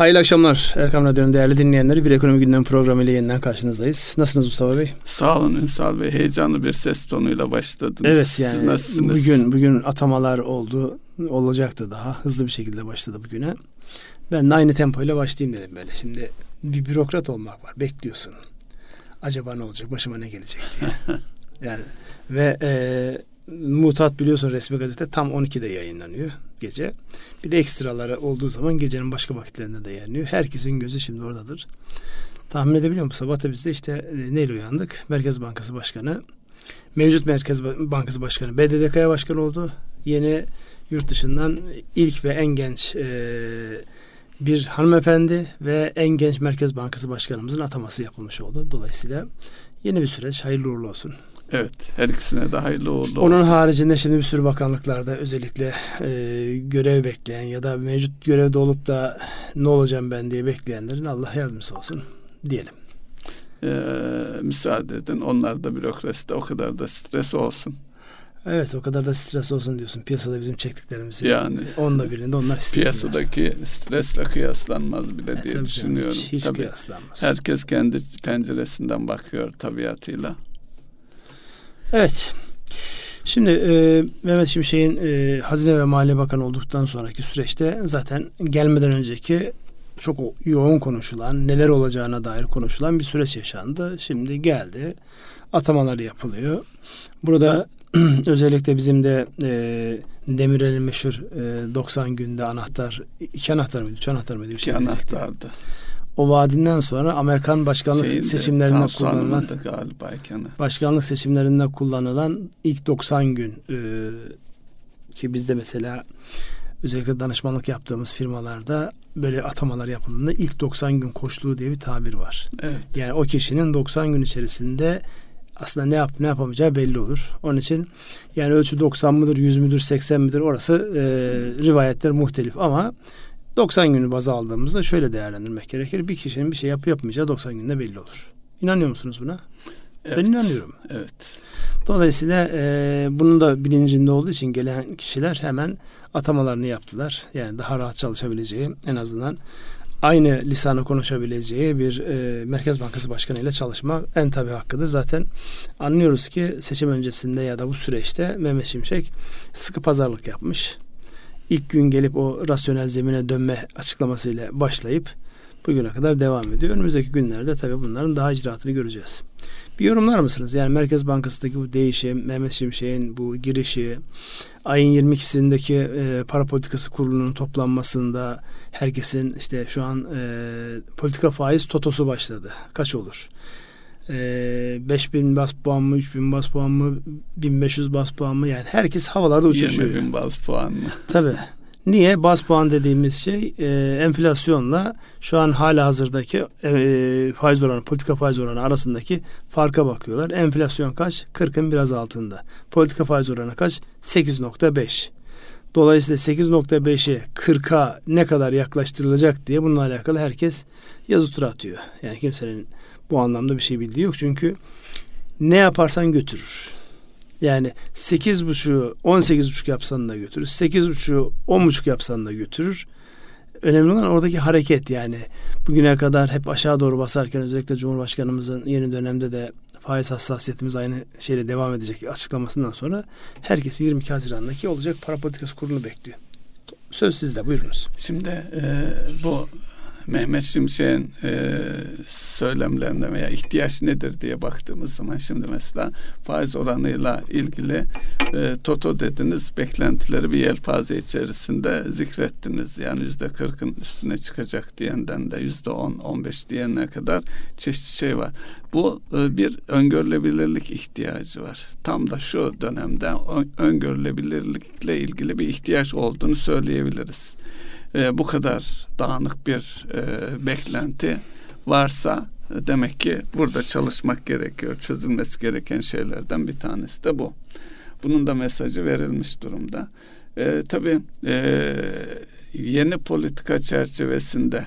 Hayırlı akşamlar Erkam Radyo'nun değerli dinleyenleri. Bir ekonomi gündem programı ile yeniden karşınızdayız. Nasılsınız Mustafa Bey? Sağ olun Ünsal Bey. Heyecanlı bir ses tonuyla başladınız. Evet yani Siz nasılsınız? bugün bugün atamalar oldu. Olacaktı daha. Hızlı bir şekilde başladı bugüne. Ben de aynı tempoyla başlayayım dedim böyle. Şimdi bir bürokrat olmak var. Bekliyorsun. Acaba ne olacak? Başıma ne gelecek diye. yani ve e, Mutat biliyorsun resmi gazete tam 12'de yayınlanıyor gece. Bir de ekstraları olduğu zaman gecenin başka vakitlerinde de yayınlıyor. Herkesin gözü şimdi oradadır. Tahmin edebiliyor musun? Sabah da biz de işte e, neyle uyandık? Merkez Bankası Başkanı, mevcut Merkez Bankası Başkanı BDDK'ya başkan oldu. Yeni yurt dışından ilk ve en genç e, bir hanımefendi ve en genç Merkez Bankası Başkanımızın ataması yapılmış oldu. Dolayısıyla yeni bir süreç hayırlı uğurlu olsun. Evet, her ikisine de hayırlı uğurlu olsun. Onun haricinde şimdi bir sürü bakanlıklarda özellikle e, görev bekleyen ya da mevcut görevde olup da ne olacağım ben diye bekleyenlerin Allah yardımcısı olsun diyelim. Ee, müsaade edin. Onlar da bürokraside o kadar da stres olsun. Evet o kadar da stres olsun diyorsun. Piyasada bizim çektiklerimizi yani onda birinde onlar stresli. Piyasadaki stresle kıyaslanmaz bile evet, diye düşünüyorum. Hiç, hiç tabii, kıyaslanmaz. Herkes kendi penceresinden bakıyor tabiatıyla. Evet. Şimdi e, Mehmet Şimşek'in e, Hazine ve Maliye Bakanı olduktan sonraki süreçte zaten gelmeden önceki çok yoğun konuşulan, neler olacağına dair konuşulan bir süreç yaşandı. Şimdi geldi. Atamalar yapılıyor. Burada özellikle bizim de e, Demirel'in meşhur e, 90 günde anahtar, iki anahtar mıydı, üç anahtar mıydı? Bir şey iki anahtardı o vaadinden sonra Amerikan başkanlık Şeyinde, seçimlerinde kullanılan galiba başkanlık seçimlerinde kullanılan ilk 90 gün e, ki bizde mesela özellikle danışmanlık yaptığımız firmalarda böyle atamalar yapıldığında ilk 90 gün koşluğu diye bir tabir var. Evet. Yani o kişinin 90 gün içerisinde aslında ne yap ne yapamayacağı belli olur. Onun için yani ölçü 90 mıdır, 100 müdür, 80 midir orası e, rivayetler muhtelif ama 90 günü baz aldığımızda şöyle değerlendirmek gerekir. Bir kişinin bir şey yapı yapmayacağı 90 günde belli olur. İnanıyor musunuz buna? Evet. Ben inanıyorum. Evet. Dolayısıyla e, bunun da bilincinde olduğu için gelen kişiler hemen atamalarını yaptılar. Yani daha rahat çalışabileceği en azından aynı lisanı konuşabileceği bir e, Merkez Bankası Başkanı ile çalışma en tabi hakkıdır. Zaten anlıyoruz ki seçim öncesinde ya da bu süreçte Mehmet Şimşek sıkı pazarlık yapmış ilk gün gelip o rasyonel zemine dönme açıklamasıyla başlayıp bugüne kadar devam ediyor. Önümüzdeki günlerde tabii bunların daha icraatını göreceğiz. Bir yorumlar mısınız? Yani Merkez Bankası'ndaki bu değişim, Mehmet Şimşek'in bu girişi, ayın 22'sindeki e, para politikası kurulunun toplanmasında herkesin işte şu an e, politika faiz totosu başladı. Kaç olur? E, 5000 bas puan mı, 3000 bas puan mı, 1500 bas puan mı yani herkes havalarda uçuşuyor. 20 bin bas puan mı? Tabii. Niye? Bas puan dediğimiz şey e, enflasyonla şu an hala hazırdaki e, faiz oranı, politika faiz oranı arasındaki farka bakıyorlar. Enflasyon kaç? 40'ın biraz altında. Politika faiz oranı kaç? 8.5. Dolayısıyla 8.5'e 40'a ne kadar yaklaştırılacak diye bununla alakalı herkes yazı tura atıyor. Yani kimsenin bu anlamda bir şey bildiği yok. Çünkü ne yaparsan götürür. Yani sekiz buçuğu on sekiz buçuk yapsan da götürür. Sekiz buçuğu on buçuk yapsan da götürür. Önemli olan oradaki hareket yani. Bugüne kadar hep aşağı doğru basarken özellikle Cumhurbaşkanımızın yeni dönemde de faiz hassasiyetimiz aynı şeyle devam edecek açıklamasından sonra herkes 22 Haziran'daki olacak para politikası kurulu bekliyor. Söz sizde buyurunuz. Şimdi e, bu Mehmet Şimşek'in e, söylemlerine veya ihtiyaç nedir diye baktığımız zaman şimdi mesela faiz oranıyla ilgili e, Toto dediniz beklentileri bir yelpaze içerisinde zikrettiniz. Yani yüzde kırkın üstüne çıkacak diyenden de yüzde on, on beş diyene kadar çeşitli şey var. Bu e, bir öngörülebilirlik ihtiyacı var. Tam da şu dönemde öngörülebilirlikle ilgili bir ihtiyaç olduğunu söyleyebiliriz e, bu kadar dağınık bir e, beklenti varsa e, demek ki burada çalışmak gerekiyor. Çözülmesi gereken şeylerden bir tanesi de bu. Bunun da mesajı verilmiş durumda. E, tabii e, yeni politika çerçevesinde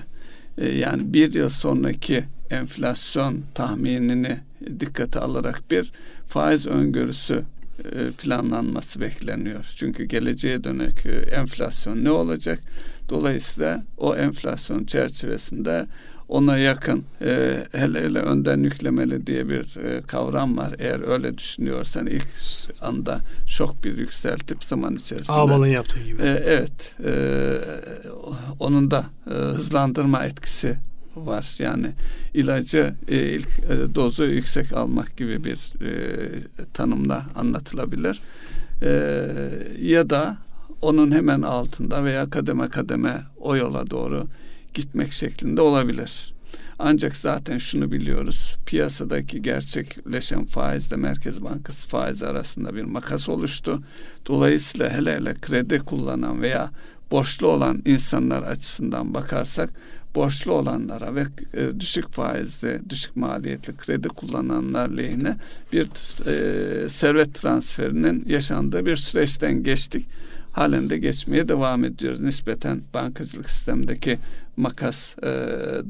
e, yani bir yıl sonraki enflasyon tahminini dikkate alarak bir faiz öngörüsü e, planlanması bekleniyor. Çünkü geleceğe dönük e, enflasyon ne olacak? Dolayısıyla o enflasyon çerçevesinde ona yakın e, hele hele önden yüklemeli diye bir e, kavram var. Eğer öyle düşünüyorsan ilk anda şok bir yükseltip zaman içerisinde. Ağbal'ın yaptığı gibi. E, evet. E, onun da e, hızlandırma etkisi var. Yani ilacı e, ilk e, dozu yüksek almak gibi bir e, tanımla anlatılabilir. E, ya da onun hemen altında veya kademe kademe o yola doğru gitmek şeklinde olabilir. Ancak zaten şunu biliyoruz. Piyasadaki gerçekleşen faizle Merkez Bankası faiz arasında bir makas oluştu. Dolayısıyla hele hele kredi kullanan veya borçlu olan insanlar açısından bakarsak borçlu olanlara ve e, düşük faizli, düşük maliyetli kredi kullananlar lehine bir e, servet transferinin yaşandığı bir süreçten geçtik. Halen de geçmeye devam ediyoruz. Nispeten bankacılık sistemdeki makas e,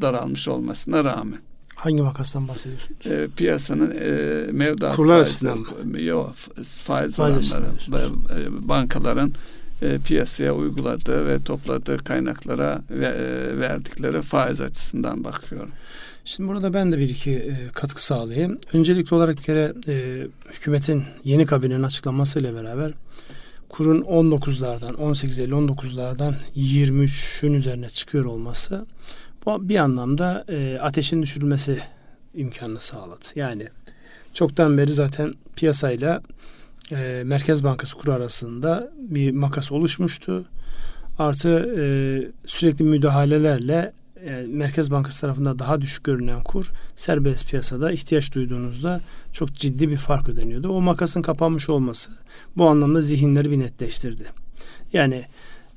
daralmış olmasına rağmen. Hangi makastan bahsediyorsunuz? E, piyasanın e, mevduat Kurlar açısından mı? Yok, faiz, faiz oranları, e, bankaların e, piyasaya uyguladığı ve topladığı kaynaklara ve, e, verdikleri faiz açısından bakıyorum. Şimdi burada ben de bir iki e, katkı sağlayayım. Öncelikli olarak bir kere e, hükümetin yeni kabinenin açıklamasıyla beraber kurun 19'lardan 18.50-19'lardan 23'ün üzerine çıkıyor olması bu bir anlamda e, ateşin düşürülmesi imkanını sağladı. Yani çoktan beri zaten piyasayla e, Merkez Bankası kuru arasında bir makas oluşmuştu. Artı e, sürekli müdahalelerle e, Merkez Bankası tarafından daha düşük görünen kur serbest piyasada ihtiyaç duyduğunuzda çok ciddi bir fark ödeniyordu. O makasın kapanmış olması bu anlamda zihinleri bir netleştirdi. Yani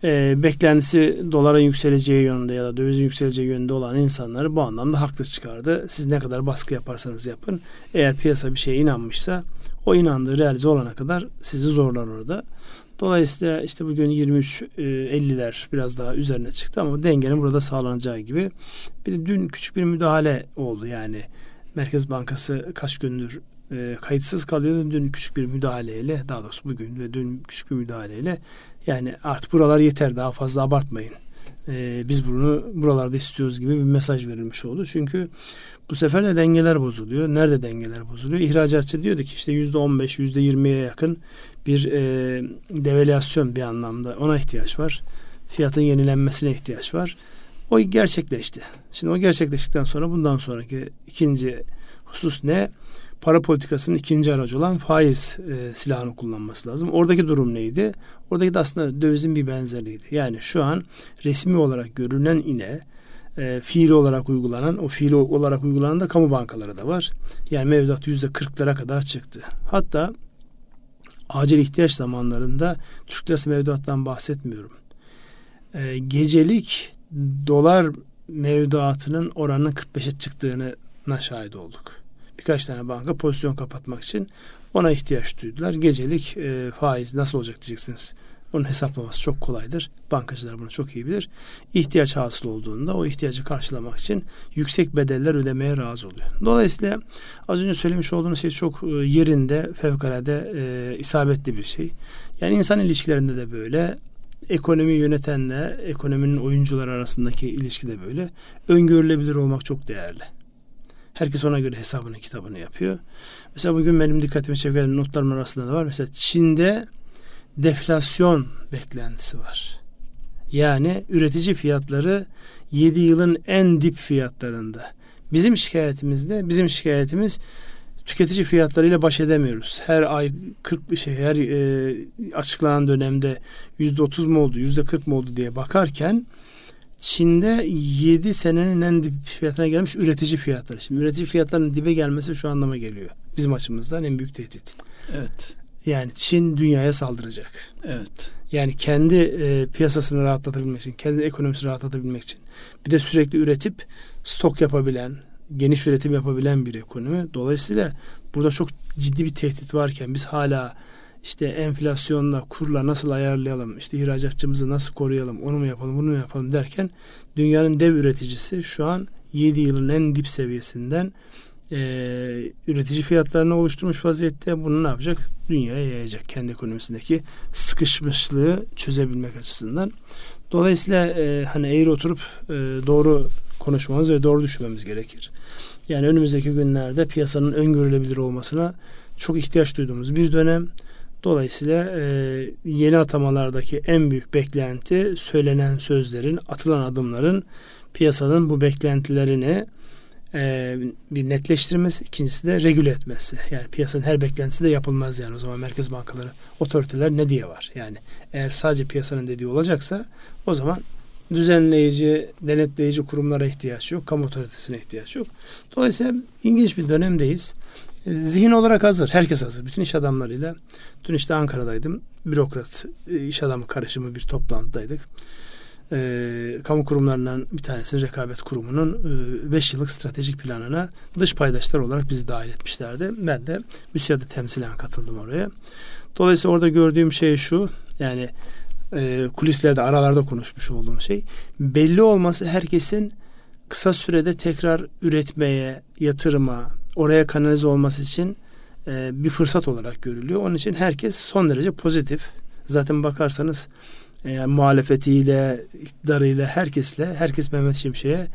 e, beklentisi doların yükseleceği yönünde ya da dövizin yükseleceği yönünde olan insanları bu anlamda haklı çıkardı. Siz ne kadar baskı yaparsanız yapın. Eğer piyasa bir şeye inanmışsa o inandığı realize olana kadar sizi zorlar orada. Dolayısıyla işte bugün 23-50'ler e, biraz daha üzerine çıktı ama dengenin burada sağlanacağı gibi. Bir de dün küçük bir müdahale oldu yani. Merkez Bankası kaç gündür e, kayıtsız kalıyordu. Dün küçük bir müdahaleyle daha doğrusu bugün ve dün küçük bir müdahaleyle yani artık buralar yeter daha fazla abartmayın. E, biz bunu buralarda istiyoruz gibi bir mesaj verilmiş oldu. Çünkü bu sefer de dengeler bozuluyor. Nerede dengeler bozuluyor? İhracatçı diyordu ki işte yüzde on beş, yüzde yirmiye yakın bir e, devalüasyon bir anlamda ona ihtiyaç var. Fiyatın yenilenmesine ihtiyaç var. O gerçekleşti. Şimdi o gerçekleştikten sonra bundan sonraki ikinci husus ne? Para politikasının ikinci aracı olan faiz e, silahını kullanması lazım. Oradaki durum neydi? Oradaki de aslında dövizin bir benzerliğiydi. Yani şu an resmi olarak görünen ile e, fiili olarak uygulanan, o fiili olarak uygulanan da kamu bankaları da var. Yani mevduat yüzde kırklara kadar çıktı. Hatta acil ihtiyaç zamanlarında Türk lirası mevduattan bahsetmiyorum. E, gecelik dolar mevduatının oranının 45'e çıktığını şahit olduk. Birkaç tane banka pozisyon kapatmak için ona ihtiyaç duydular. Gecelik e, faiz nasıl olacak diyeceksiniz. Onun hesaplaması çok kolaydır. Bankacılar bunu çok iyi bilir. İhtiyaç hasıl olduğunda o ihtiyacı karşılamak için yüksek bedeller ödemeye razı oluyor. Dolayısıyla az önce söylemiş olduğunuz şey çok e, yerinde, fevkalade e, isabetli bir şey. Yani insan ilişkilerinde de böyle ekonomi yönetenle ekonominin oyuncular arasındaki ilişki de böyle. Öngörülebilir olmak çok değerli. Herkes ona göre hesabını kitabını yapıyor. Mesela bugün benim dikkatimi çeken notlarım arasında da var. Mesela Çin'de deflasyon beklentisi var. Yani üretici fiyatları 7 yılın en dip fiyatlarında. Bizim şikayetimizde bizim şikayetimiz tüketici fiyatlarıyla baş edemiyoruz. Her ay 40 bir şey her e, açıklanan dönemde yüzde 30 mu oldu yüzde 40 mu oldu diye bakarken Çin'de 7 senenin en dip fiyatına gelmiş üretici fiyatları. Şimdi üretici fiyatlarının dibe gelmesi şu anlama geliyor. Bizim açımızdan en büyük tehdit. Evet. Yani Çin dünyaya saldıracak. Evet. Yani kendi e, piyasasını rahatlatabilmek için, kendi ekonomisini rahatlatabilmek için bir de sürekli üretip stok yapabilen, geniş üretim yapabilen bir ekonomi. Dolayısıyla burada çok ciddi bir tehdit varken biz hala işte enflasyonla, kurla nasıl ayarlayalım, işte ihracatçımızı nasıl koruyalım, onu mu yapalım, bunu mu yapalım derken dünyanın dev üreticisi şu an 7 yılın en dip seviyesinden e, üretici fiyatlarını oluşturmuş vaziyette bunu ne yapacak? Dünyaya yayacak kendi ekonomisindeki sıkışmışlığı çözebilmek açısından. Dolayısıyla e, hani eğri oturup e, doğru konuşmamız ve doğru düşünmemiz gerekir. Yani önümüzdeki günlerde piyasanın öngörülebilir olmasına çok ihtiyaç duyduğumuz bir dönem. Dolayısıyla e, yeni atamalardaki en büyük beklenti söylenen sözlerin, atılan adımların piyasanın bu beklentilerini e, bir netleştirmesi, ikincisi de regüle etmesi. Yani piyasanın her beklentisi de yapılmaz yani o zaman merkez bankaları, otoriteler ne diye var? Yani eğer sadece piyasanın dediği olacaksa o zaman düzenleyici, denetleyici kurumlara ihtiyaç yok, kamu otoritesine ihtiyaç yok. Dolayısıyla ilginç bir dönemdeyiz. E, zihin olarak hazır, herkes hazır. Bütün iş adamlarıyla, dün işte Ankara'daydım, bürokrat, e, iş adamı karışımı bir toplantıdaydık e, kamu kurumlarından bir tanesi rekabet kurumunun 5 e, yıllık stratejik planına dış paydaşlar olarak bizi dahil etmişlerdi. Ben de müsiyada temsilen katıldım oraya. Dolayısıyla orada gördüğüm şey şu yani e, kulislerde aralarda konuşmuş olduğum şey belli olması herkesin kısa sürede tekrar üretmeye, yatırıma, oraya kanalize olması için e, bir fırsat olarak görülüyor. Onun için herkes son derece pozitif. Zaten bakarsanız yani muhalefetiyle, iktidarıyla, herkesle, herkes Mehmet Şimşek'e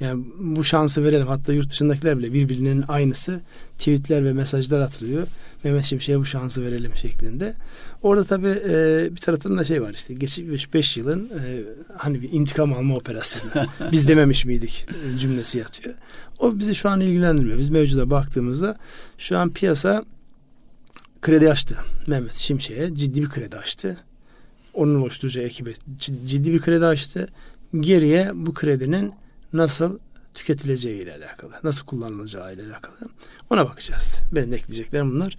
yani bu şansı verelim. Hatta yurt dışındakiler bile birbirinin aynısı tweetler ve mesajlar atılıyor. Mehmet Şimşek'e bu şansı verelim şeklinde. Orada tabii e, bir taraftan da şey var işte geçmiş 5 yılın e, hani bir intikam alma operasyonu. Biz dememiş miydik cümlesi yatıyor. O bizi şu an ilgilendirmiyor. Biz mevcuda baktığımızda şu an piyasa kredi açtı. Mehmet Şimşek'e ciddi bir kredi açtı onun oluşturacağı ekibe ciddi bir kredi açtı. Geriye bu kredinin nasıl tüketileceği ile alakalı, nasıl kullanılacağı ile alakalı ona bakacağız. Benim ekleyeceklerim bunlar.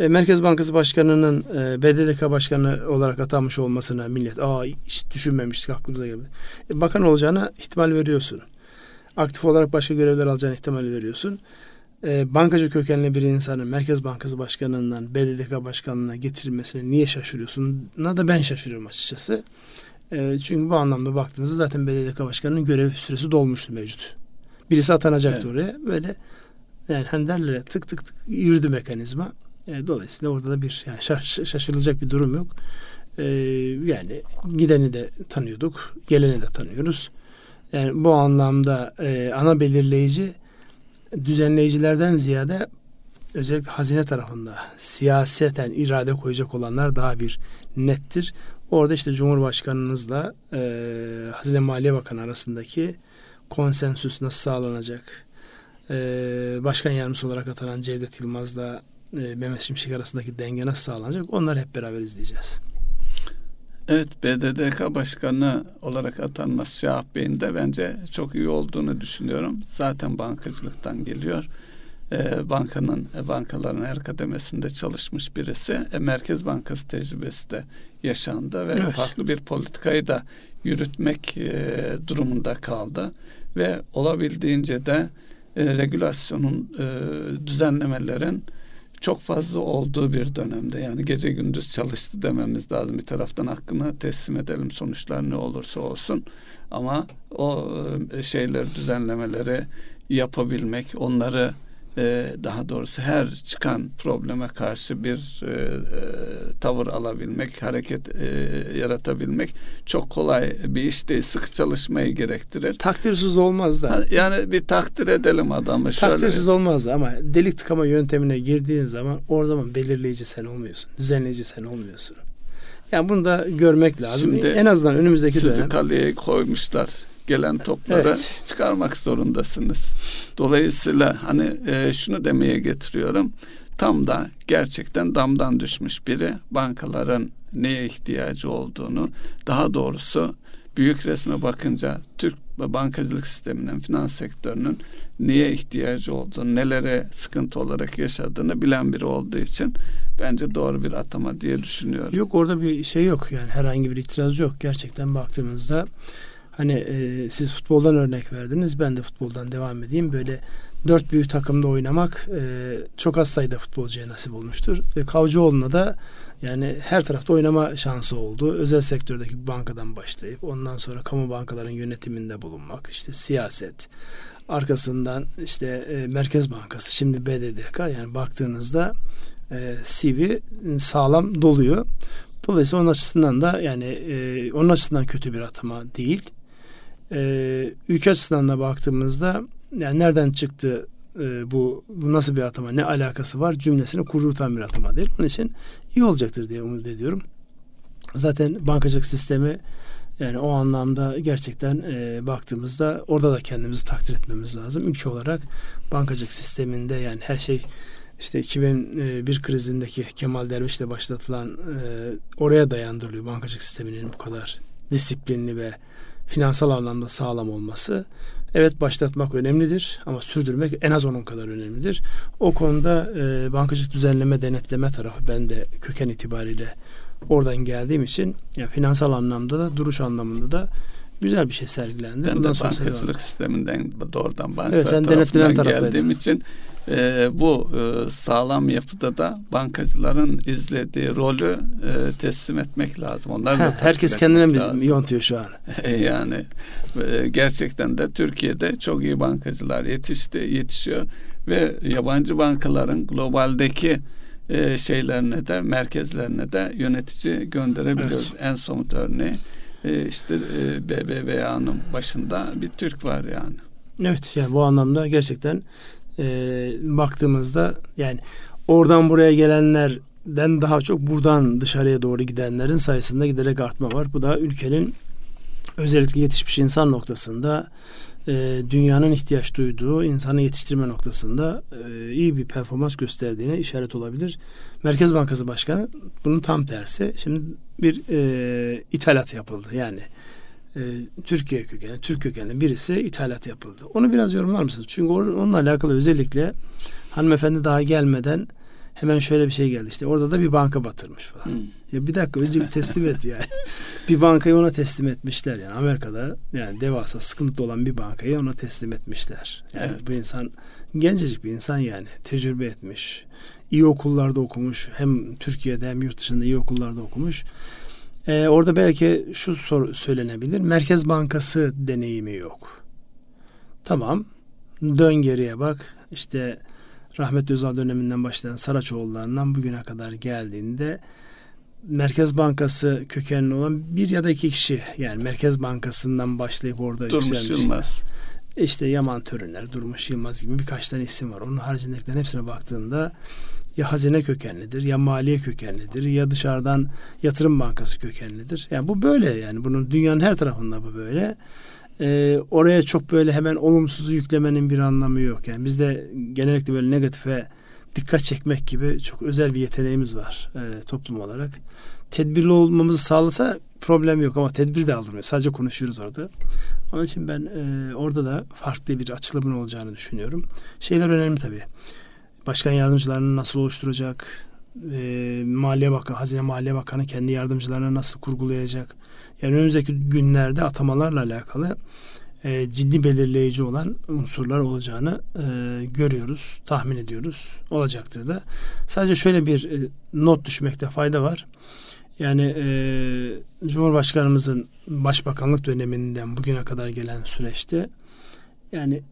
E, Merkez Bankası Başkanı'nın e, BDDK Başkanı olarak atanmış olmasına millet aa hiç düşünmemiştik aklımıza geldi. E, bakan olacağına ihtimal veriyorsun. Aktif olarak başka görevler alacağına ihtimal veriyorsun e, bankacı kökenli bir insanın Merkez Bankası Başkanı'ndan BDDK Başkanlığı'na getirilmesine niye şaşırıyorsun? Na da ben şaşırıyorum açıkçası. E, çünkü bu anlamda baktığımızda zaten BDDK Başkanı'nın görev süresi dolmuştu mevcut. Birisi atanacaktı evet. oraya. Böyle yani hani derler tık tık tık yürüdü mekanizma. E, dolayısıyla orada da bir yani şaş, şaşırılacak bir durum yok. E, yani gideni de tanıyorduk, geleni de tanıyoruz. Yani bu anlamda e, ana belirleyici düzenleyicilerden ziyade özellikle hazine tarafında siyaseten irade koyacak olanlar daha bir nettir. Orada işte Cumhurbaşkanımızla e, Hazine Maliye Bakanı arasındaki konsensüs nasıl sağlanacak? E, Başkan Yardımcısı olarak atanan Cevdet Yılmaz'la e, Mehmet Şimşek arasındaki denge nasıl sağlanacak? Onları hep beraber izleyeceğiz. Evet BDDK Başkanı olarak atanması Şahap Bey'in de bence çok iyi olduğunu düşünüyorum. Zaten bankacılıktan geliyor. E, bankanın e, bankaların her kademesinde çalışmış birisi. E, Merkez Bankası tecrübesi de yaşandı ve evet. farklı bir politikayı da yürütmek e, durumunda kaldı ve olabildiğince de e, regülasyonun e, düzenlemelerin çok fazla olduğu bir dönemde yani gece gündüz çalıştı dememiz lazım. Bir taraftan hakkını teslim edelim sonuçlar ne olursa olsun ama o e, şeyleri düzenlemeleri yapabilmek, onları e, daha doğrusu her çıkan probleme karşı bir e, e, tavır alabilmek, hareket e, yaratabilmek çok kolay bir iş değil. Sık çalışmayı gerektirir. Takdirsiz olmaz da. Yani bir takdir edelim adamı. Şöyle. Takdirsiz olmaz da ama delik tıkama yöntemine girdiğin zaman o zaman belirleyici sen olmuyorsun. Düzenleyici sen olmuyorsun. Yani bunu da görmek lazım. Şimdi en azından önümüzdeki sizi dönem. kaleye koymuşlar gelen topları evet. çıkarmak zorundasınız. Dolayısıyla hani e, şunu demeye getiriyorum. Tam da gerçekten damdan düşmüş biri bankaların neye ihtiyacı olduğunu daha doğrusu büyük resme bakınca Türk bankacılık sisteminin, finans sektörünün neye ihtiyacı olduğunu, nelere sıkıntı olarak yaşadığını bilen biri olduğu için bence doğru bir atama diye düşünüyorum. Yok orada bir şey yok yani herhangi bir itiraz yok. Gerçekten baktığımızda Hani e, siz futboldan örnek verdiniz. Ben de futboldan devam edeyim. Böyle dört büyük takımda oynamak e, çok az sayıda futbolcuya nasip olmuştur. Ve Kavcıoğlu'na da yani her tarafta oynama şansı oldu. Özel sektördeki bir bankadan başlayıp ondan sonra kamu bankaların yönetiminde bulunmak, işte siyaset, arkasından işte e, Merkez Bankası, şimdi BDDK yani baktığınızda e, CV sağlam doluyor. Dolayısıyla onun açısından da yani e, onun açısından kötü bir atama değil. E, ülke açısından da baktığımızda yani nereden çıktı e, bu, bu nasıl bir atama ne alakası var cümlesini kurdurutan bir atama değil. Onun için iyi olacaktır diye umut ediyorum. Zaten bankacılık sistemi yani o anlamda gerçekten e, baktığımızda orada da kendimizi takdir etmemiz lazım. Ülke olarak bankacılık sisteminde yani her şey işte 2001 krizindeki Kemal Derviş'le başlatılan e, oraya dayandırılıyor bankacılık sisteminin bu kadar disiplinli ve finansal anlamda sağlam olması. Evet başlatmak önemlidir ama sürdürmek en az onun kadar önemlidir. O konuda e, bankacılık düzenleme denetleme tarafı ben de köken itibariyle oradan geldiğim için yani finansal anlamda da duruş anlamında da güzel bir şey sergilendi. Ben Bundan de bankacılık sisteminden doğrudan banka evet, sen tarafından geldiğim için e, bu e, sağlam yapıda da bankacıların izlediği rolü e, teslim etmek lazım. Onlar da herkes kendine mi yontuyor şu an? yani e, gerçekten de Türkiye'de çok iyi bankacılar yetişti, yetişiyor ve yabancı bankaların globaldeki e, şeylerine de merkezlerine de yönetici gönderebiliyoruz. Evet. En somut örneği e, işte e, BBVA'nın başında bir Türk var yani. Evet yani bu anlamda gerçekten e, baktığımızda yani oradan buraya gelenlerden daha çok buradan dışarıya doğru gidenlerin sayısında giderek artma var. Bu da ülkenin özellikle yetişmiş insan noktasında e, dünyanın ihtiyaç duyduğu insanı yetiştirme noktasında e, iyi bir performans gösterdiğine işaret olabilir. Merkez Bankası Başkanı bunun tam tersi. Şimdi bir e, ithalat yapıldı. Yani e, Türkiye kökenli, Türk kökenli birisi ithalat yapıldı. Onu biraz yorumlar mısınız? Çünkü onunla alakalı özellikle hanımefendi daha gelmeden hemen şöyle bir şey geldi işte orada da bir banka batırmış falan. Hmm. Ya bir dakika önce bir teslim et yani. bir bankayı ona teslim etmişler yani Amerika'da yani devasa sıkıntı olan bir bankayı ona teslim etmişler. Yani evet. bu insan gencecik bir insan yani tecrübe etmiş. iyi okullarda okumuş. Hem Türkiye'de hem yurt dışında iyi okullarda okumuş. Ee, orada belki şu soru söylenebilir. Merkez Bankası deneyimi yok. Tamam. Dön geriye bak. İşte Rahmet Özal döneminden başlayan Saraçoğullarından bugüne kadar geldiğinde Merkez Bankası kökenli olan bir ya da iki kişi yani Merkez Bankası'ndan başlayıp orada Durmuş yükselmiş. Yılmaz. İşte Yaman Törünler, Durmuş Yılmaz gibi birkaç tane isim var. Onun haricindekilerin hepsine baktığında ya hazine kökenlidir ya maliye kökenlidir ya dışarıdan yatırım bankası kökenlidir. Yani bu böyle yani bunun dünyanın her tarafında bu böyle e, oraya çok böyle hemen olumsuzu yüklemenin bir anlamı yok. Yani bizde genellikle böyle negatife dikkat çekmek gibi çok özel bir yeteneğimiz var e, toplum olarak. Tedbirli olmamızı sağlasa problem yok ama tedbir de aldırmıyor. Sadece konuşuyoruz orada. Onun için ben e, orada da farklı bir açılımın olacağını düşünüyorum. Şeyler önemli tabii. Başkan yardımcılarını nasıl oluşturacak? E, Maliye Bakanı, Hazine Maliye Bakanı kendi yardımcılarını nasıl kurgulayacak? Yani önümüzdeki günlerde atamalarla alakalı e, ciddi belirleyici olan unsurlar olacağını e, görüyoruz, tahmin ediyoruz. Olacaktır da. Sadece şöyle bir e, not düşmekte fayda var. Yani e, Cumhurbaşkanımızın başbakanlık döneminden bugüne kadar gelen süreçte yani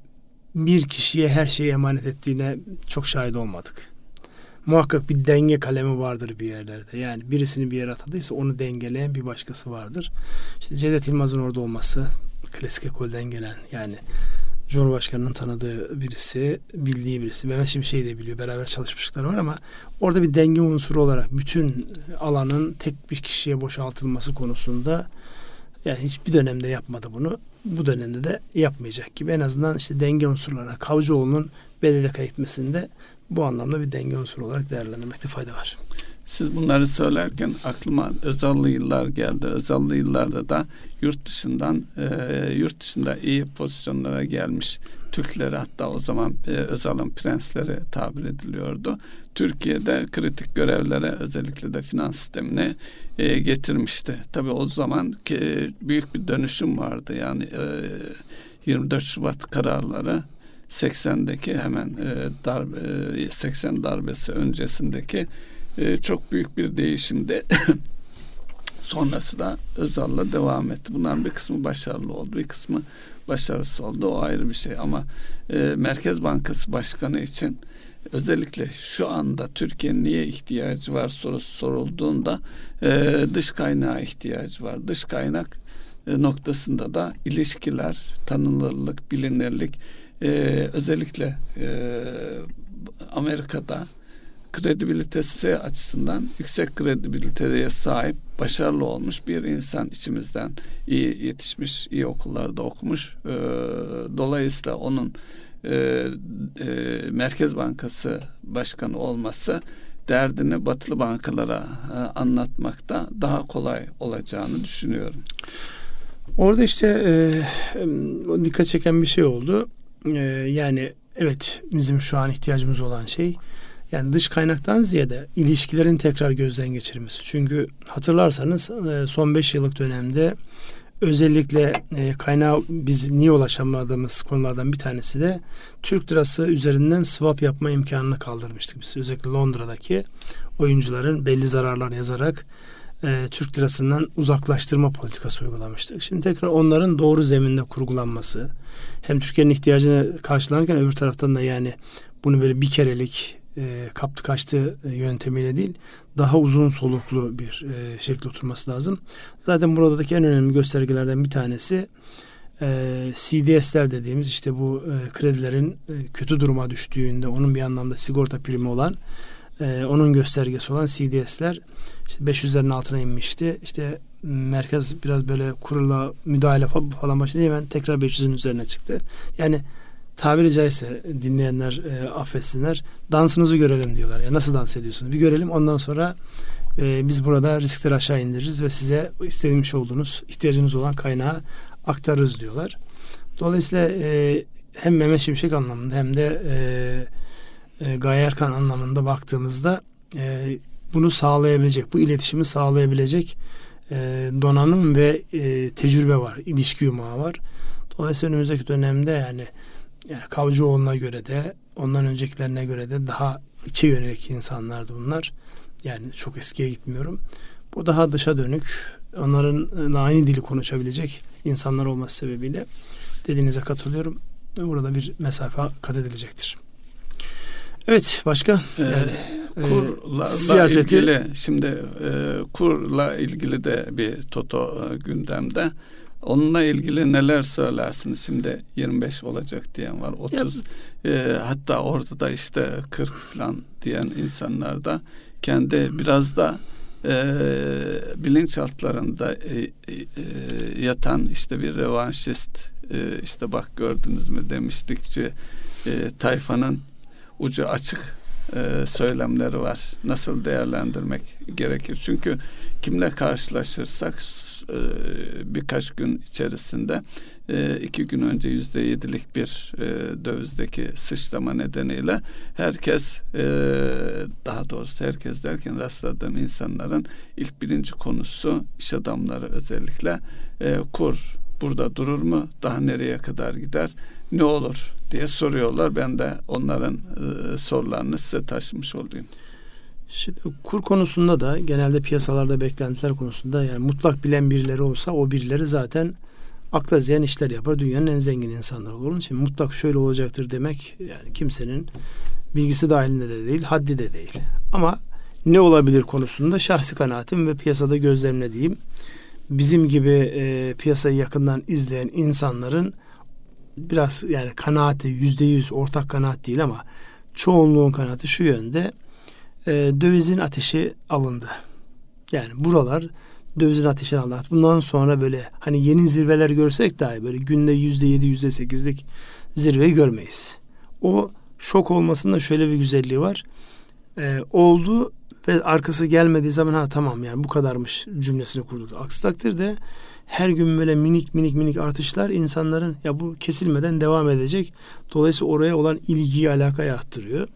bir kişiye her şeyi emanet ettiğine çok şahit olmadık muhakkak bir denge kalemi vardır bir yerlerde. Yani birisini bir yere atadıysa onu dengeleyen bir başkası vardır. İşte Cevdet Yılmaz'ın orada olması klasik ekolden gelen yani Cumhurbaşkanı'nın tanıdığı birisi, bildiği birisi. Mehmet Şimşek'i de biliyor. Beraber çalışmışlıkları var ama orada bir denge unsuru olarak bütün alanın tek bir kişiye boşaltılması konusunda yani hiçbir dönemde yapmadı bunu. Bu dönemde de yapmayacak gibi. En azından işte denge unsurlarına Kavcıoğlu'nun bedele kayıtmasında bu anlamda bir denge unsuru olarak değerlendirmekte fayda var. Siz bunları söylerken aklıma Özallı yıllar geldi. Özallı yıllarda da yurt dışından e, yurt dışında iyi pozisyonlara gelmiş Türkleri hatta o zaman e, Özal'ın prensleri tabir ediliyordu. Türkiye'de kritik görevlere özellikle de finans sistemine e, getirmişti. Tabii o zaman ki, büyük bir dönüşüm vardı. Yani e, 24 Şubat kararları 80'deki hemen e, darbe, e, 80 darbesi öncesindeki e, çok büyük bir değişimde sonrası da Özal'la devam etti. Bunların bir kısmı başarılı oldu, bir kısmı başarısız oldu. O ayrı bir şey ama e, Merkez Bankası Başkanı için özellikle şu anda Türkiye'nin niye ihtiyacı var sorusu sorulduğunda e, dış kaynağa ihtiyacı var. Dış kaynak e, noktasında da ilişkiler, tanınırlık, bilinirlik e, özellikle e, Amerika'da kredibilitesi açısından yüksek kredibiliteye sahip, başarılı olmuş bir insan içimizden iyi yetişmiş, iyi okullarda okumuş. E, dolayısıyla onun e, e, Merkez Bankası Başkanı olması derdini batılı bankalara e, anlatmakta daha kolay olacağını düşünüyorum. Orada işte e, dikkat çeken bir şey oldu. E, yani evet bizim şu an ihtiyacımız olan şey yani dış kaynaktan ziyade ilişkilerin tekrar gözden geçirilmesi. Çünkü hatırlarsanız e, son 5 yıllık dönemde özellikle e, kaynağı biz niye ulaşamadığımız konulardan bir tanesi de Türk lirası üzerinden swap yapma imkanını kaldırmıştık biz. Özellikle Londra'daki oyuncuların belli zararlar yazarak e, Türk lirasından uzaklaştırma politikası uygulamıştık. Şimdi tekrar onların doğru zeminde kurgulanması hem Türkiye'nin ihtiyacını karşılanırken öbür taraftan da yani bunu böyle bir kerelik e, kaptı kaçtı e, yöntemiyle değil daha uzun soluklu bir e, şekilde oturması lazım. Zaten buradaki en önemli göstergelerden bir tanesi e, CDS'ler dediğimiz işte bu e, kredilerin e, kötü duruma düştüğünde onun bir anlamda sigorta primi olan e, onun göstergesi olan CDS'ler işte 500'lerin altına inmişti. İşte merkez biraz böyle kurula müdahale falan başladı hemen tekrar 500'ün üzerine çıktı. Yani tabiri caizse dinleyenler e, affetsinler dansınızı görelim diyorlar. Ya nasıl dans ediyorsunuz? Bir görelim ondan sonra e, biz burada riskleri aşağı indiririz ve size istediğimiz olduğunuz ihtiyacınız olan kaynağı aktarırız diyorlar. Dolayısıyla e, hem Mehmet Şimşek anlamında hem de e, e, Gaye Erkan anlamında baktığımızda e, bunu sağlayabilecek, bu iletişimi sağlayabilecek e, donanım ve e, tecrübe var, ilişki yumağı var. Dolayısıyla önümüzdeki dönemde yani yani Kavcıoğlu'na göre de ondan öncekilerine göre de daha içe yönelik insanlardı bunlar. Yani çok eskiye gitmiyorum. Bu daha dışa dönük, onların aynı dili konuşabilecek insanlar olması sebebiyle dediğinize katılıyorum. Burada bir mesafe kat edilecektir. Evet başka? Ee, yani, e, kurla siyaseti... ilgili şimdi e, kurla ilgili de bir toto e, gündemde. Onunla ilgili neler söylersiniz? Şimdi 25 olacak diyen var. 30 e, hatta orada da işte 40 falan diyen insanlar da kendi biraz da e, bilinçaltlarında e, e, yatan işte bir revanşist e, işte bak gördünüz mü demiştikçe e, tayfanın ucu açık e, söylemleri var. Nasıl değerlendirmek gerekir? Çünkü kimle karşılaşırsak e, birkaç gün içerisinde e, iki gün önce yüzde yedilik bir e, dövizdeki sıçrama nedeniyle herkes daha doğrusu herkes derken rastladığım insanların ilk birinci konusu iş adamları özellikle kur burada durur mu daha nereye kadar gider ne olur diye soruyorlar ben de onların sorularını size taşımış olayım. Şimdi kur konusunda da genelde piyasalarda beklentiler konusunda yani mutlak bilen birileri olsa o birileri zaten akla ziyan işler yapar. Dünyanın en zengin insanları olur. Onun için mutlak şöyle olacaktır demek yani kimsenin bilgisi dahilinde de değil, haddi de değil. Ama ne olabilir konusunda şahsi kanaatim ve piyasada gözlemlediğim bizim gibi e, piyasayı yakından izleyen insanların biraz yani kanaati yüzde yüz ortak kanaat değil ama çoğunluğun kanaati şu yönde e, dövizin ateşi alındı. Yani buralar dövizin ateşini alındı. Bundan sonra böyle hani yeni zirveler görsek dahi böyle günde yüzde yedi yüzde sekizlik zirveyi görmeyiz. O şok olmasında şöyle bir güzelliği var. E, oldu ve arkası gelmediği zaman ha tamam yani bu kadarmış cümlesini kurdu. Aksi takdirde her gün böyle minik minik minik artışlar insanların ya bu kesilmeden devam edecek. Dolayısıyla oraya olan ilgiyi alakayı arttırıyor.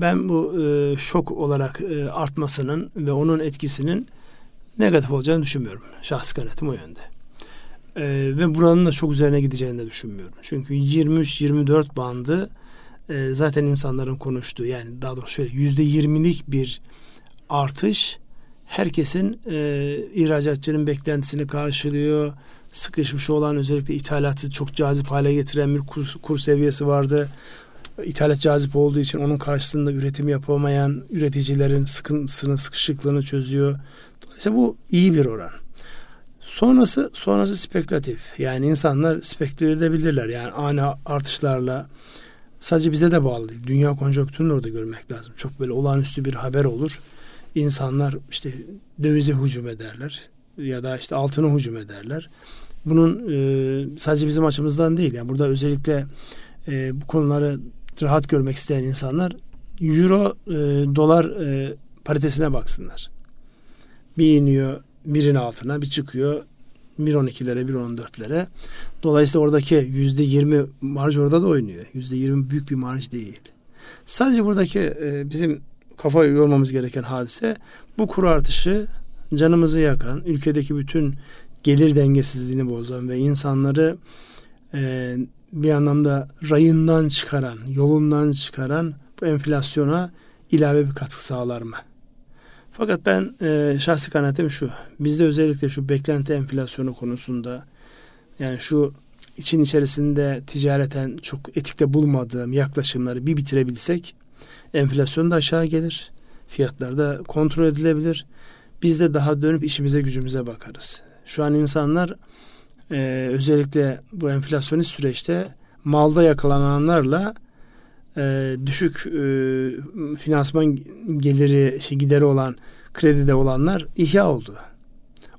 Ben bu e, şok olarak e, artmasının ve onun etkisinin negatif olacağını düşünmüyorum. Şahsi kanaatim o yönde. E, ve buranın da çok üzerine gideceğini de düşünmüyorum. Çünkü 23-24 bandı e, zaten insanların konuştuğu yani daha doğrusu şöyle yüzde yirmilik bir artış herkesin e, ihracatçının beklentisini karşılıyor. Sıkışmış olan özellikle ithalatı çok cazip hale getiren bir kur, kur seviyesi vardı. ithalat cazip olduğu için onun karşısında üretim yapamayan üreticilerin sıkıntısını, sıkışıklığını çözüyor. Dolayısıyla bu iyi bir oran. Sonrası sonrası spekülatif. Yani insanlar speküle edebilirler. Yani ani artışlarla sadece bize de bağlı değil. Dünya konjonktürünü orada görmek lazım. Çok böyle olağanüstü bir haber olur. İnsanlar işte dövize hücum ederler ya da işte altına hücum ederler. Bunun e, sadece bizim açımızdan değil. Yani burada özellikle e, bu konuları rahat görmek isteyen insanlar euro e, dolar e, paritesine baksınlar. Bir iniyor birin altına bir çıkıyor 1.12'lere 1.14'lere. Dolayısıyla oradaki yüzde 20 marj orada da oynuyor. Yüzde 20 büyük bir marj değil. Sadece buradaki e, bizim kafa yormamız gereken hadise bu kur artışı canımızı yakan, ülkedeki bütün gelir dengesizliğini bozan ve insanları e, bir anlamda rayından çıkaran, yolundan çıkaran bu enflasyona ilave bir katkı sağlar mı? Fakat ben e, şahsi kanaatim şu. Bizde özellikle şu beklenti enflasyonu konusunda yani şu için içerisinde ticareten çok etikte bulmadığım yaklaşımları bir bitirebilsek enflasyon da aşağı gelir. Fiyatlar da kontrol edilebilir. Biz de daha dönüp işimize gücümüze bakarız. Şu an insanlar e, özellikle bu enflasyonist süreçte malda yakalananlarla e, düşük e, finansman geliri şey gideri olan kredide olanlar ihya oldu.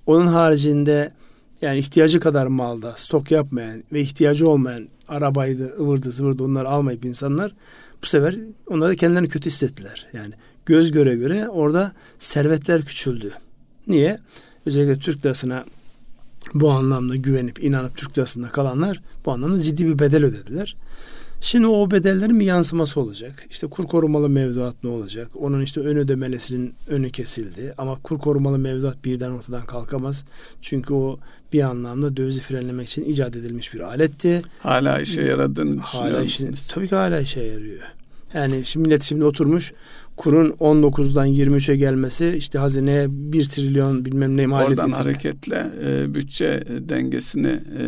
Onun haricinde yani ihtiyacı kadar malda stok yapmayan ve ihtiyacı olmayan arabaydı, ıvırdı, zıvırdı onları almayıp insanlar bu sefer onlar da kendilerini kötü hissettiler. Yani göz göre göre orada servetler küçüldü. Niye? Özellikle Türk lirasına bu anlamda güvenip inanıp Türk lirasında kalanlar bu anlamda ciddi bir bedel ödediler. Şimdi o bedellerin bir yansıması olacak. İşte kur korumalı mevduat ne olacak? Onun işte ön ödemelesinin önü kesildi. Ama kur korumalı mevduat birden ortadan kalkamaz. Çünkü o bir anlamda dövizi frenlemek için icat edilmiş bir aletti. Hala işe yaradığını düşünüyor hala işin, Tabii ki hala işe yarıyor. Yani şimdi millet şimdi oturmuş kurun 19'dan 23'e gelmesi işte hazineye 1 trilyon bilmem ne maliyet Oradan getiriyor. hareketle e, bütçe dengesini e,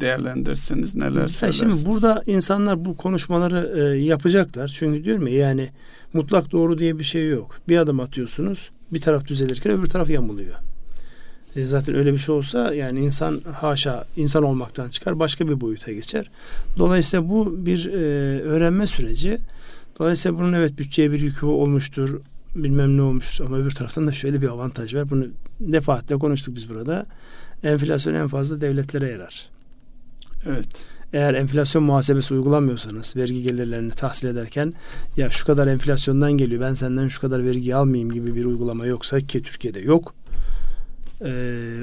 değerlendirseniz neler yani söylersiniz? Şimdi burada insanlar bu konuşmaları e, yapacaklar. Çünkü diyorum ya yani mutlak doğru diye bir şey yok. Bir adım atıyorsunuz bir taraf düzelirken öbür taraf yamuluyor. E, zaten öyle bir şey olsa yani insan haşa insan olmaktan çıkar başka bir boyuta geçer. Dolayısıyla bu bir e, öğrenme süreci. Dolayısıyla bunun evet bütçeye bir yükü olmuştur. Bilmem ne olmuştur ama öbür taraftan da şöyle bir avantaj var. Bunu defaatle konuştuk biz burada. Enflasyon en fazla devletlere yarar. Evet. Eğer enflasyon muhasebesi uygulamıyorsanız vergi gelirlerini tahsil ederken ya şu kadar enflasyondan geliyor ben senden şu kadar vergi almayayım gibi bir uygulama yoksa ki Türkiye'de yok. Ee,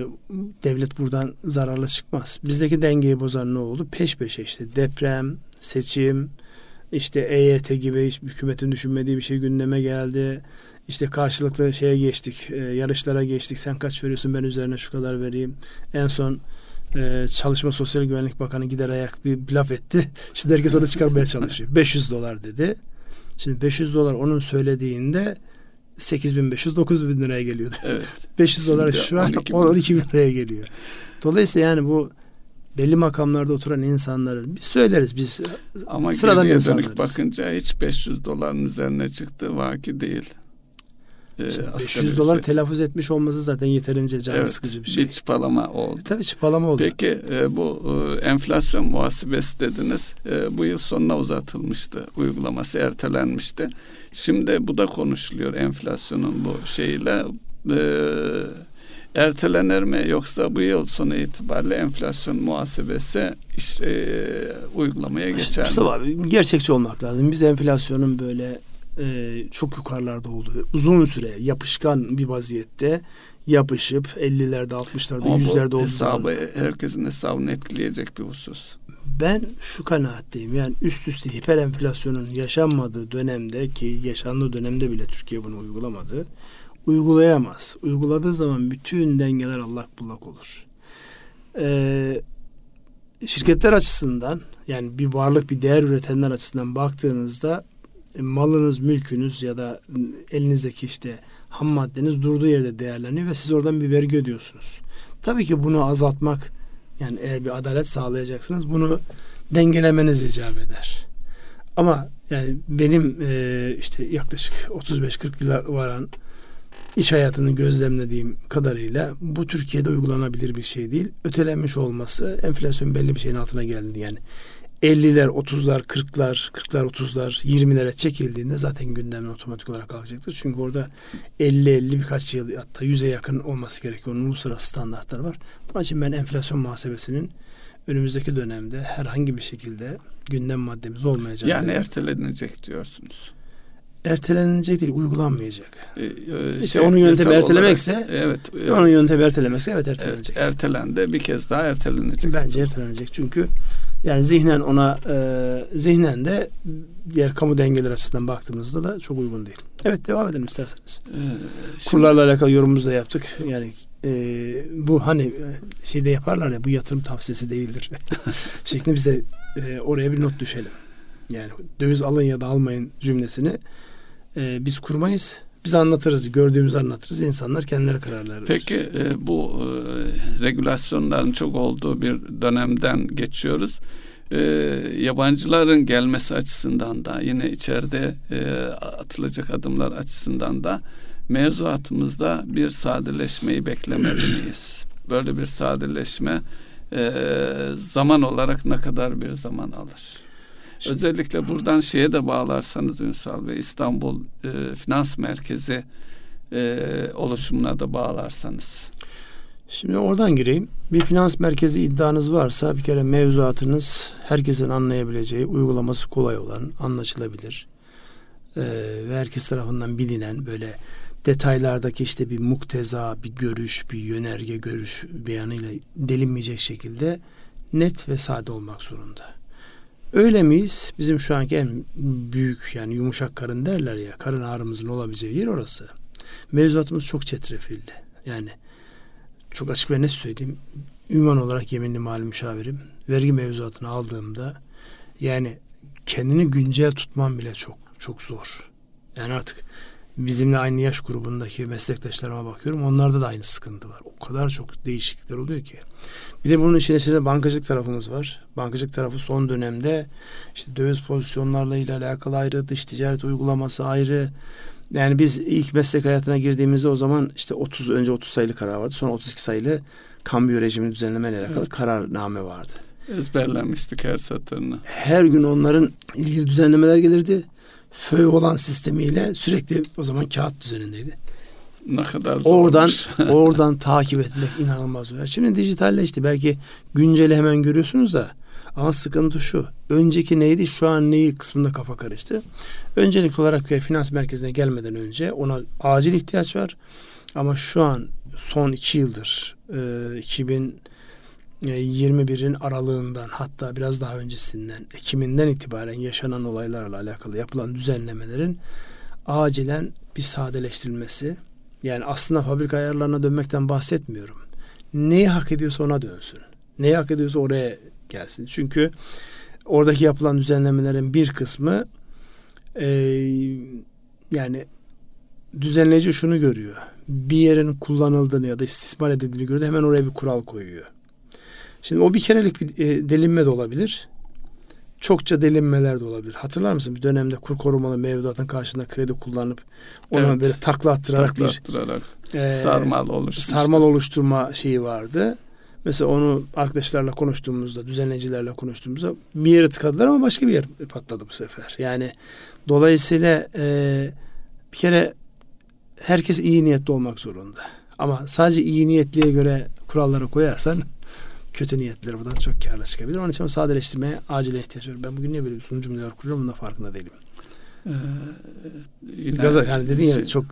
devlet buradan zararlı çıkmaz. Bizdeki dengeyi bozan ne oldu? Peş peşe işte deprem, seçim, işte EYT gibi hiç hükümetin düşünmediği bir şey gündeme geldi. İşte karşılıklı şeye geçtik, e, yarışlara geçtik. Sen kaç veriyorsun ben üzerine şu kadar vereyim. En son e, Çalışma Sosyal Güvenlik Bakanı gider ayak bir, laf etti. Şimdi herkes onu çıkarmaya çalışıyor. 500 dolar dedi. Şimdi 500 dolar onun söylediğinde 8500 9000 liraya geliyordu. Evet. 500 dolar şu an 12 bin liraya geliyor. Dolayısıyla yani bu belli makamlarda oturan insanları biz söyleriz biz ama sıradan insanlarız. bakınca hiç 500 doların üzerine çıktı vaki değil. Ee, 500 dolar şey. telaffuz etmiş olması zaten yeterince can evet, sıkıcı bir şey. Bir çıpalama oldu. E, tabii çıpalama oldu. Peki e, bu e, enflasyon muhasebesi dediniz. E, bu yıl sonuna uzatılmıştı. Uygulaması ertelenmişti. Şimdi bu da konuşuluyor enflasyonun bu şeyle. E, ertelenir mi yoksa bu yıl sonu itibariyle enflasyon muhasebesi işte, e, uygulamaya geçer Mustafa mi? abi gerçekçi olmak lazım. Biz enflasyonun böyle e, çok yukarılarda olduğu uzun süre yapışkan bir vaziyette yapışıp 50'lerde 60'larda Ama 100'lerde olduğu hesabı, herkesin hesabını etkileyecek bir husus. Ben şu kanaatteyim. Yani üst üste hiper enflasyonun yaşanmadığı dönemde ki yaşandığı dönemde bile Türkiye bunu uygulamadı uygulayamaz. Uyguladığı zaman bütün dengeler allak bullak olur. Ee, şirketler açısından yani bir varlık bir değer üretenler açısından baktığınızda e, malınız, mülkünüz ya da elinizdeki işte ham maddeniz durduğu yerde değerleniyor ve siz oradan bir vergi ödüyorsunuz. Tabii ki bunu azaltmak yani eğer bir adalet sağlayacaksınız bunu dengelemeniz icap eder. Ama yani benim e, işte yaklaşık 35-40 yıla varan iş hayatını gözlemlediğim kadarıyla bu Türkiye'de uygulanabilir bir şey değil. Ötelenmiş olması enflasyon belli bir şeyin altına geldi yani. 50'ler, 30'lar, 40'lar, 40'lar, 30'lar, 20'lere çekildiğinde zaten gündemden otomatik olarak kalkacaktır. Çünkü orada 50-50 birkaç yıl hatta 100'e yakın olması gerekiyor. Onun uluslararası standartlar var. Bunun için ben enflasyon muhasebesinin önümüzdeki dönemde herhangi bir şekilde gündem maddemiz olmayacak. Yani ertelenecek diyorsunuz. Ertelenecek değil, uygulanmayacak. Ee, e, işte şey, onun yöntemi ertelemekse, olarak, evet, evet, onun yöntemi ertelemekse evet ertelenecek. Evet, ertelendi, bir kez daha ertelenecek. Bence ertelenecek çünkü yani zihnen ona e, zihnen de diğer kamu dengeleri açısından baktığımızda da çok uygun değil. Evet devam edelim isterseniz. Ee, şimdi, Kurlarla alakalı yorumumuzu da yaptık. Yani e, bu hani e, şeyde yaparlar ya bu yatırım tavsiyesi değildir. şeklinde biz de e, oraya bir not düşelim. Yani döviz alın ya da almayın cümlesini e, biz kurmayız. Biz anlatırız, gördüğümüzü anlatırız. İnsanlar kendileri kararlar verir. Peki e, bu e, regülasyonların çok olduğu bir dönemden geçiyoruz. E, yabancıların gelmesi açısından da yine içeride e, atılacak adımlar açısından da mevzuatımızda bir sadeleşmeyi beklemeli miyiz? Böyle bir sadeleşme e, zaman olarak ne kadar bir zaman alır? Özellikle buradan şeye de bağlarsanız Ünsal Bey İstanbul e, Finans Merkezi e, oluşumuna da bağlarsanız. Şimdi oradan gireyim. Bir finans merkezi iddianız varsa bir kere mevzuatınız herkesin anlayabileceği, uygulaması kolay olan, anlaşılabilir e, ve herkes tarafından bilinen böyle detaylardaki işte bir mukteza, bir görüş, bir yönerge görüş beyanıyla delinmeyecek şekilde net ve sade olmak zorunda. Öyle miyiz? Bizim şu anki en büyük yani yumuşak karın derler ya karın ağrımızın olabileceği yer orası. Mevzuatımız çok çetrefilli. Yani çok açık ve net söyleyeyim. Ünvan olarak yeminli mali müşavirim. Vergi mevzuatını aldığımda yani kendini güncel tutman bile çok çok zor. Yani artık bizimle aynı yaş grubundaki meslektaşlarıma bakıyorum. Onlarda da aynı sıkıntı var. O kadar çok değişiklikler oluyor ki. Bir de bunun içinde içinde bankacılık tarafımız var. Bankacılık tarafı son dönemde işte döviz pozisyonlarla ile alakalı ayrı, dış ticaret uygulaması ayrı. Yani biz ilk meslek hayatına girdiğimizde o zaman işte 30 önce 30 sayılı karar vardı. Sonra 32 sayılı kambiyo rejimi düzenleme ile alakalı evet. kararname vardı. Ezberlenmiştik her satırını. Her gün onların ilgili düzenlemeler gelirdi föy olan sistemiyle sürekli o zaman kağıt düzenindeydi. Ne kadar zor Oradan oradan takip etmek inanılmaz zor. Şimdi dijitalleşti. Belki günceli hemen görüyorsunuz da ama sıkıntı şu. Önceki neydi şu an neyi kısmında kafa karıştı. Öncelikli olarak finans merkezine gelmeden önce ona acil ihtiyaç var. Ama şu an son iki yıldır e, 2000 21'in aralığından hatta biraz daha öncesinden Ekim'inden itibaren yaşanan olaylarla alakalı yapılan düzenlemelerin acilen bir sadeleştirilmesi yani aslında fabrika ayarlarına dönmekten bahsetmiyorum. Neyi hak ediyorsa ona dönsün. Neyi hak ediyorsa oraya gelsin. Çünkü oradaki yapılan düzenlemelerin bir kısmı e, yani düzenleyici şunu görüyor. Bir yerin kullanıldığını ya da istismar edildiğini görüyor. Hemen oraya bir kural koyuyor. Şimdi o bir kerelik bir e, delinme de olabilir. Çokça delinmeler de olabilir. Hatırlar mısın bir dönemde kur korumalı mevduatın karşısında kredi kullanıp ona evet. böyle takla attırarak takla bir attırarak, e, sarmal oluşturma. Sarmal oluşturma şeyi vardı. Mesela onu arkadaşlarla konuştuğumuzda, düzenleyicilerle konuştuğumuzda bir yere tıkadılar ama başka bir yer patladı bu sefer. Yani dolayısıyla e, bir kere herkes iyi niyetli olmak zorunda. Ama sadece iyi niyetliye göre kuralları koyarsan kötü niyetleri buradan çok karlı çıkabilir. Onun için sadeleştirmeye acil ihtiyaç var. Ben bugün niye böyle uzun cümleler kuruyorum bunun da farkında değilim. Ee, gaza yani dediğin ya çok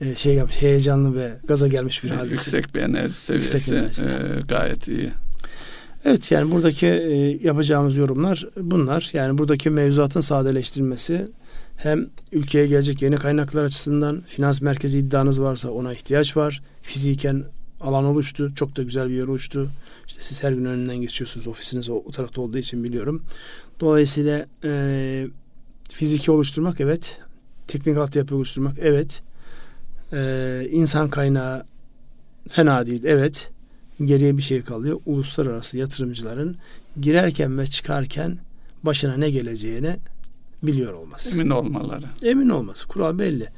e, şey yapmış heyecanlı ve gaza gelmiş bir halde. Yüksek bir enerji seviyesi yüksek enerji. E, gayet iyi. Evet yani buradaki e, yapacağımız yorumlar bunlar. Yani buradaki mevzuatın sadeleştirilmesi hem ülkeye gelecek yeni kaynaklar açısından finans merkezi iddianız varsa ona ihtiyaç var. Fiziken alan oluştu. Çok da güzel bir yer oluştu. İşte siz her gün önünden geçiyorsunuz. Ofisiniz o, o tarafta olduğu için biliyorum. Dolayısıyla e, fiziki oluşturmak evet. Teknik altyapı oluşturmak evet. E, insan kaynağı fena değil evet. Geriye bir şey kalıyor. Uluslararası yatırımcıların girerken ve çıkarken başına ne geleceğine biliyor olması. Emin olmaları. Emin olması. Kural belli.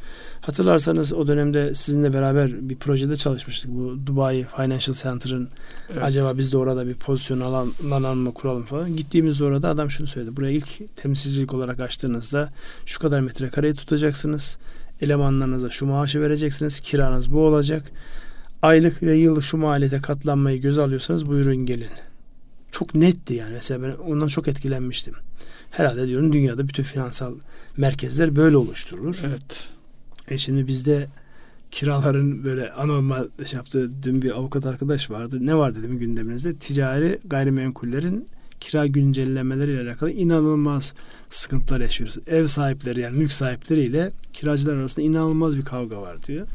Hatırlarsanız o dönemde sizinle beraber bir projede çalışmıştık. Bu Dubai Financial Center'ın evet. acaba biz de orada bir pozisyon alan mı kuralım falan. Gittiğimiz orada adam şunu söyledi. Buraya ilk temsilcilik olarak açtığınızda şu kadar metrekareyi tutacaksınız. Elemanlarınıza şu maaşı vereceksiniz. Kiranız bu olacak. Aylık ve yıllık şu maliyete katlanmayı göz alıyorsanız buyurun gelin. Çok netti yani. Mesela ben ondan çok etkilenmiştim. Herhalde diyorum dünyada bütün finansal merkezler böyle oluşturulur. Evet. E şimdi bizde kiraların böyle anormal şey yaptığı dün bir avukat arkadaş vardı. Ne var dedim gündeminizde? Ticari gayrimenkullerin kira güncellemeleri ile alakalı inanılmaz sıkıntılar yaşıyoruz. Ev sahipleri yani mülk sahipleriyle kiracılar arasında inanılmaz bir kavga var diyor.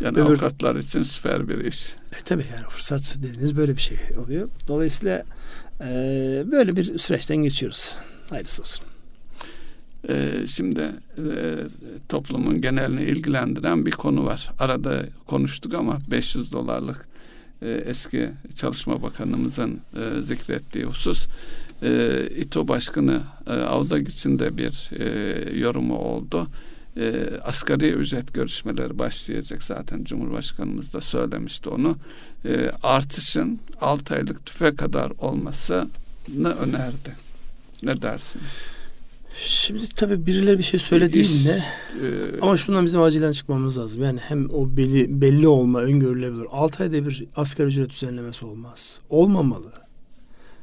Yani Öbür, avukatlar için süper bir iş. E tabii yani fırsat dediğiniz böyle bir şey oluyor. Dolayısıyla e, böyle bir süreçten geçiyoruz. Hayırlısı olsun. Ee, şimdi e, toplumun genelini ilgilendiren bir konu var. Arada konuştuk ama 500 dolarlık e, eski Çalışma Bakanımızın e, zikrettiği husus. E, İTO Başkanı e, Avdag için de bir e, yorumu oldu. E, asgari ücret görüşmeleri başlayacak zaten Cumhurbaşkanımız da söylemişti onu. E, artışın 6 aylık tüfe kadar olmasını önerdi. Ne dersiniz? Şimdi tabii birileri bir şey söylediğinde e, ama şundan bizim acilen çıkmamız lazım. Yani hem o belli, belli olma öngörülebilir. 6 ayda bir asgari ücret düzenlemesi olmaz. Olmamalı.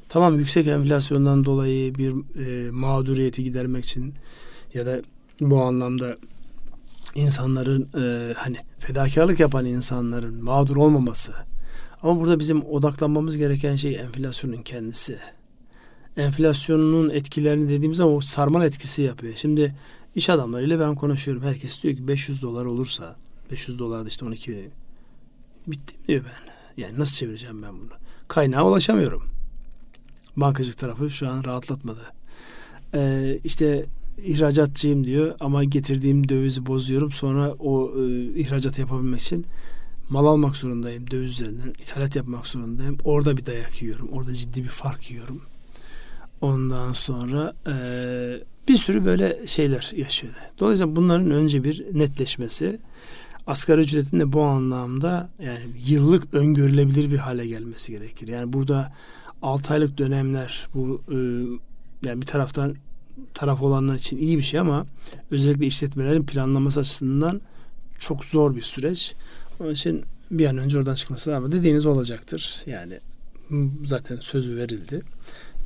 Tamam yüksek enflasyondan dolayı bir e, mağduriyeti gidermek için ya da bu anlamda insanların e, hani fedakarlık yapan insanların mağdur olmaması. Ama burada bizim odaklanmamız gereken şey enflasyonun kendisi enflasyonun etkilerini dediğimiz zaman o sarmal etkisi yapıyor. Şimdi iş adamlarıyla ben konuşuyorum. Herkes diyor ki 500 dolar olursa 500 dolar işte 12 bitti diyor ben. Yani nasıl çevireceğim ben bunu? Kaynağa ulaşamıyorum. Bankacılık tarafı şu an rahatlatmadı. Ee, işte ihracatçıyım diyor ama getirdiğim dövizi bozuyorum. Sonra o e, ihracat yapabilmek için mal almak zorundayım döviz üzerinden. ithalat yapmak zorundayım. Orada bir dayak yiyorum. Orada ciddi bir fark yiyorum. Ondan sonra e, bir sürü böyle şeyler yaşıyordu. Dolayısıyla bunların önce bir netleşmesi, asgari ücretin de bu anlamda yani yıllık öngörülebilir bir hale gelmesi gerekir. Yani burada 6 aylık dönemler bu e, yani bir taraftan taraf olanlar için iyi bir şey ama özellikle işletmelerin planlaması açısından çok zor bir süreç. Onun için bir an önce oradan çıkması ama dediğiniz olacaktır. Yani zaten sözü verildi.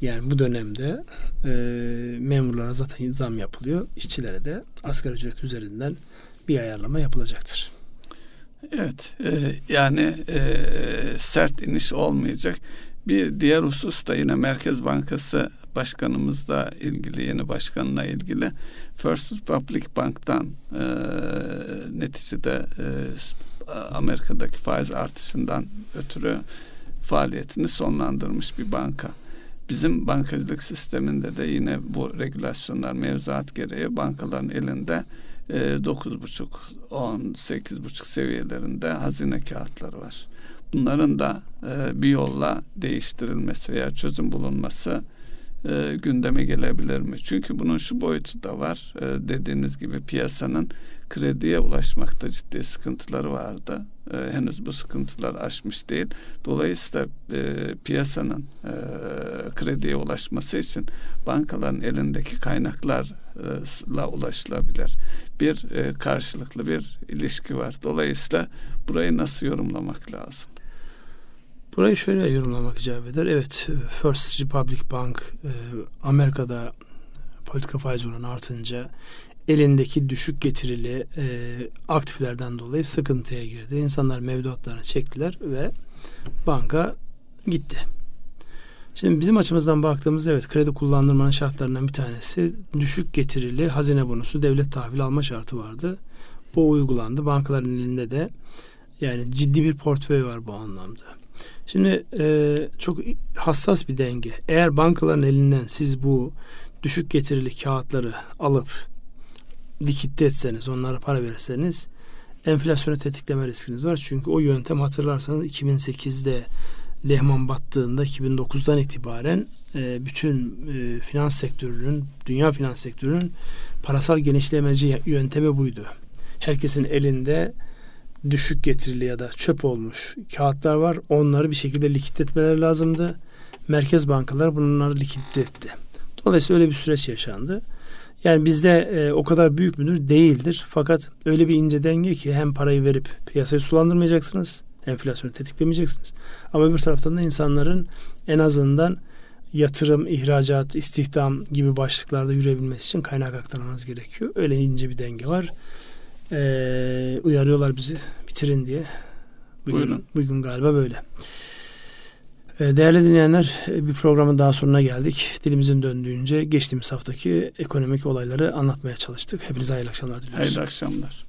Yani bu dönemde e, memurlara zaten zam yapılıyor. İşçilere de asgari ücret üzerinden bir ayarlama yapılacaktır. Evet, e, yani e, sert iniş olmayacak. Bir diğer husus da yine Merkez Bankası Başkanımızla ilgili, yeni başkanla ilgili First Republic Bank'tan e, neticede e, Amerika'daki faiz artışından ötürü faaliyetini sonlandırmış bir banka. Bizim bankacılık sisteminde de yine bu regülasyonlar mevzuat gereği bankaların elinde e, dokuz buçuk, on, sekiz buçuk seviyelerinde hazine kağıtları var. Bunların da e, bir yolla değiştirilmesi veya çözüm bulunması e, gündeme gelebilir mi? Çünkü bunun şu boyutu da var. Dediğiniz gibi piyasanın krediye ulaşmakta ciddi sıkıntıları vardı. E, henüz bu sıkıntılar aşmış değil. Dolayısıyla e, piyasanın e, krediye ulaşması için bankaların elindeki kaynaklarla ulaşılabilir. Bir e, karşılıklı bir ilişki var. Dolayısıyla burayı nasıl yorumlamak lazım? Burayı şöyle yorumlamak icap eder. Evet, First Republic Bank e, Amerika'da politika faiz oranı artınca elindeki düşük getirili e, aktiflerden dolayı sıkıntıya girdi. İnsanlar mevduatlarını çektiler ve banka gitti. Şimdi bizim açımızdan baktığımızda evet kredi kullandırmanın şartlarından bir tanesi düşük getirili hazine bonusu devlet tahvil alma şartı vardı. Bu uygulandı. Bankaların elinde de yani ciddi bir portföy var bu anlamda. Şimdi e, çok hassas bir denge. Eğer bankaların elinden siz bu düşük getirili kağıtları alıp likitte etseniz, onlara para verirseniz enflasyonu tetikleme riskiniz var. Çünkü o yöntem hatırlarsanız 2008'de Lehman battığında 2009'dan itibaren e, bütün e, finans sektörünün, dünya finans sektörünün parasal genişlemeci yöntemi buydu. Herkesin elinde düşük getirili ya da çöp olmuş kağıtlar var. Onları bir şekilde likit etmeleri lazımdı. Merkez bankalar bunları likit. Dolayısıyla öyle bir süreç yaşandı. Yani bizde e, o kadar büyük müdür? Değildir. Fakat öyle bir ince denge ki hem parayı verip piyasayı sulandırmayacaksınız. Enflasyonu tetiklemeyeceksiniz. Ama öbür taraftan da insanların en azından yatırım, ihracat, istihdam gibi başlıklarda yürüyebilmesi için kaynak aktarmanız gerekiyor. Öyle ince bir denge var. Ee, uyarıyorlar bizi bitirin diye. Bugün, Buyurun. Bugün galiba böyle. Ee, değerli dinleyenler bir programın daha sonuna geldik. Dilimizin döndüğünce geçtiğimiz haftaki ekonomik olayları anlatmaya çalıştık. Hepinize hayırlı akşamlar diliyoruz. Hayırlı akşamlar.